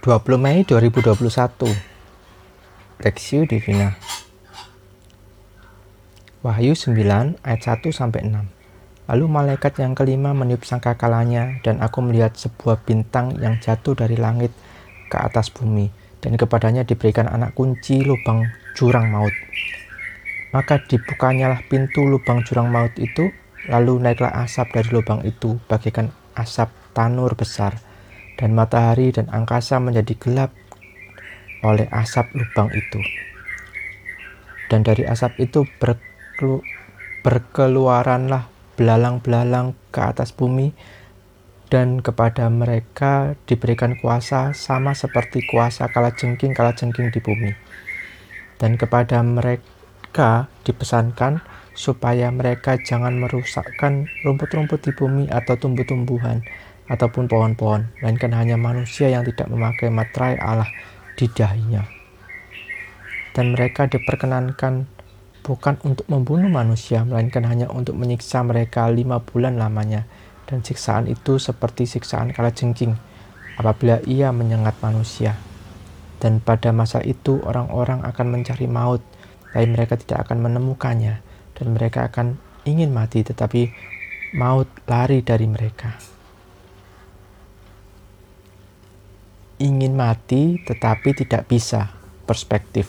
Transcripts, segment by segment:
20 Mei 2021 Lexio Divina. Wahyu 9 ayat 1 sampai 6 Lalu malaikat yang kelima meniup sangkakalanya dan aku melihat sebuah bintang yang jatuh dari langit ke atas bumi dan kepadanya diberikan anak kunci lubang jurang maut. Maka dibukanyalah pintu lubang jurang maut itu lalu naiklah asap dari lubang itu bagaikan asap tanur besar dan matahari dan angkasa menjadi gelap oleh asap lubang itu. Dan dari asap itu berkelu berkeluaranlah belalang-belalang ke atas bumi dan kepada mereka diberikan kuasa sama seperti kuasa kala jengking kala jengking di bumi. Dan kepada mereka dipesankan supaya mereka jangan merusakkan rumput-rumput di bumi atau tumbuh-tumbuhan ataupun pohon-pohon, melainkan hanya manusia yang tidak memakai materai Allah di dahinya. Dan mereka diperkenankan bukan untuk membunuh manusia, melainkan hanya untuk menyiksa mereka lima bulan lamanya. Dan siksaan itu seperti siksaan kala jengking apabila ia menyengat manusia. Dan pada masa itu orang-orang akan mencari maut, tapi mereka tidak akan menemukannya. Dan mereka akan ingin mati, tetapi maut lari dari mereka. ingin mati tetapi tidak bisa perspektif.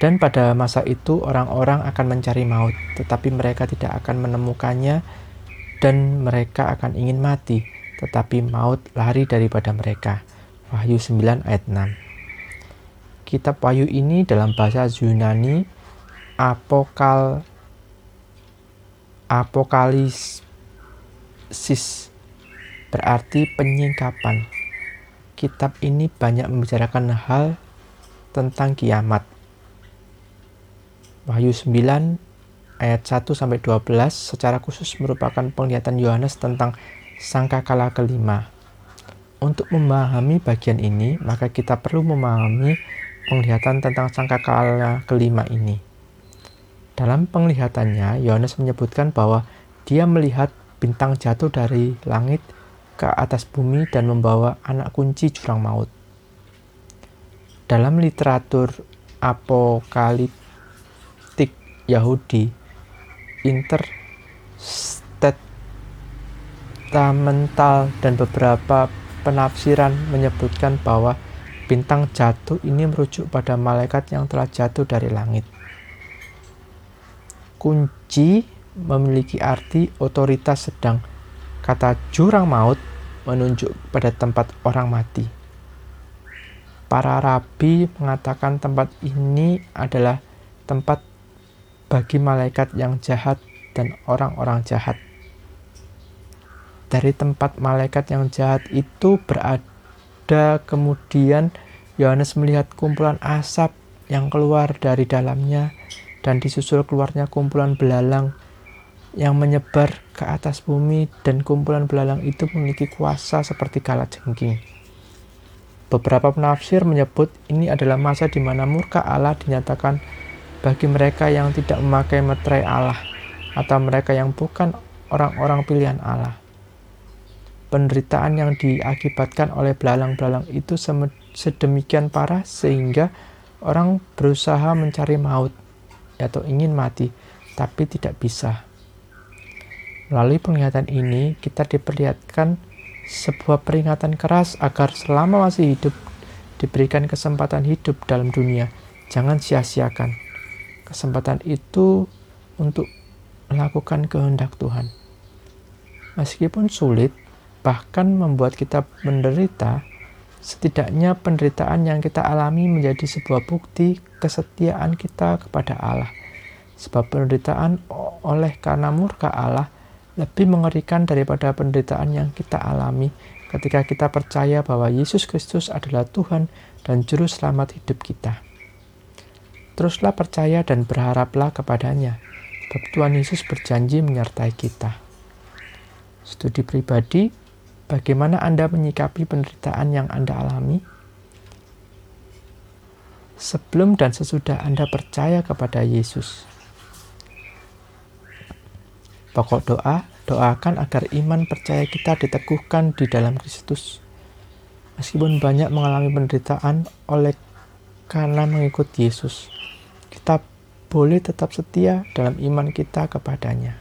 Dan pada masa itu orang-orang akan mencari maut, tetapi mereka tidak akan menemukannya dan mereka akan ingin mati, tetapi maut lari daripada mereka. Wahyu 9 ayat 6. Kitab Wahyu ini dalam bahasa Yunani apokal apokalisis berarti penyingkapan kitab ini banyak membicarakan hal tentang kiamat. Wahyu 9 ayat 1 sampai 12 secara khusus merupakan penglihatan Yohanes tentang sangkakala kelima. Untuk memahami bagian ini, maka kita perlu memahami penglihatan tentang sangkakala kelima ini. Dalam penglihatannya, Yohanes menyebutkan bahwa dia melihat bintang jatuh dari langit ke atas bumi dan membawa anak kunci jurang maut. Dalam literatur apokaliptik Yahudi, intertestamental dan beberapa penafsiran menyebutkan bahwa bintang jatuh ini merujuk pada malaikat yang telah jatuh dari langit. Kunci memiliki arti otoritas sedang kata jurang maut menunjuk pada tempat orang mati. Para rabi mengatakan tempat ini adalah tempat bagi malaikat yang jahat dan orang-orang jahat. Dari tempat malaikat yang jahat itu berada kemudian Yohanes melihat kumpulan asap yang keluar dari dalamnya dan disusul keluarnya kumpulan belalang yang menyebar ke atas bumi dan kumpulan belalang itu memiliki kuasa seperti kala jengking. Beberapa penafsir menyebut ini adalah masa di mana murka Allah dinyatakan bagi mereka yang tidak memakai meterai Allah atau mereka yang bukan orang-orang pilihan Allah. Penderitaan yang diakibatkan oleh belalang-belalang itu sedemikian parah sehingga orang berusaha mencari maut atau ingin mati, tapi tidak bisa. Melalui penglihatan ini, kita diperlihatkan sebuah peringatan keras agar selama masih hidup diberikan kesempatan hidup dalam dunia. Jangan sia-siakan kesempatan itu untuk melakukan kehendak Tuhan. Meskipun sulit, bahkan membuat kita menderita, setidaknya penderitaan yang kita alami menjadi sebuah bukti kesetiaan kita kepada Allah. Sebab penderitaan oleh karena murka Allah lebih mengerikan daripada penderitaan yang kita alami ketika kita percaya bahwa Yesus Kristus adalah Tuhan dan Juru Selamat hidup kita. Teruslah percaya dan berharaplah kepadanya, sebab Tuhan Yesus berjanji menyertai kita. Studi pribadi, bagaimana Anda menyikapi penderitaan yang Anda alami? Sebelum dan sesudah Anda percaya kepada Yesus, Pokok doa, doakan agar iman percaya kita diteguhkan di dalam Kristus. Meskipun banyak mengalami penderitaan oleh karena mengikut Yesus, kita boleh tetap setia dalam iman kita kepadanya.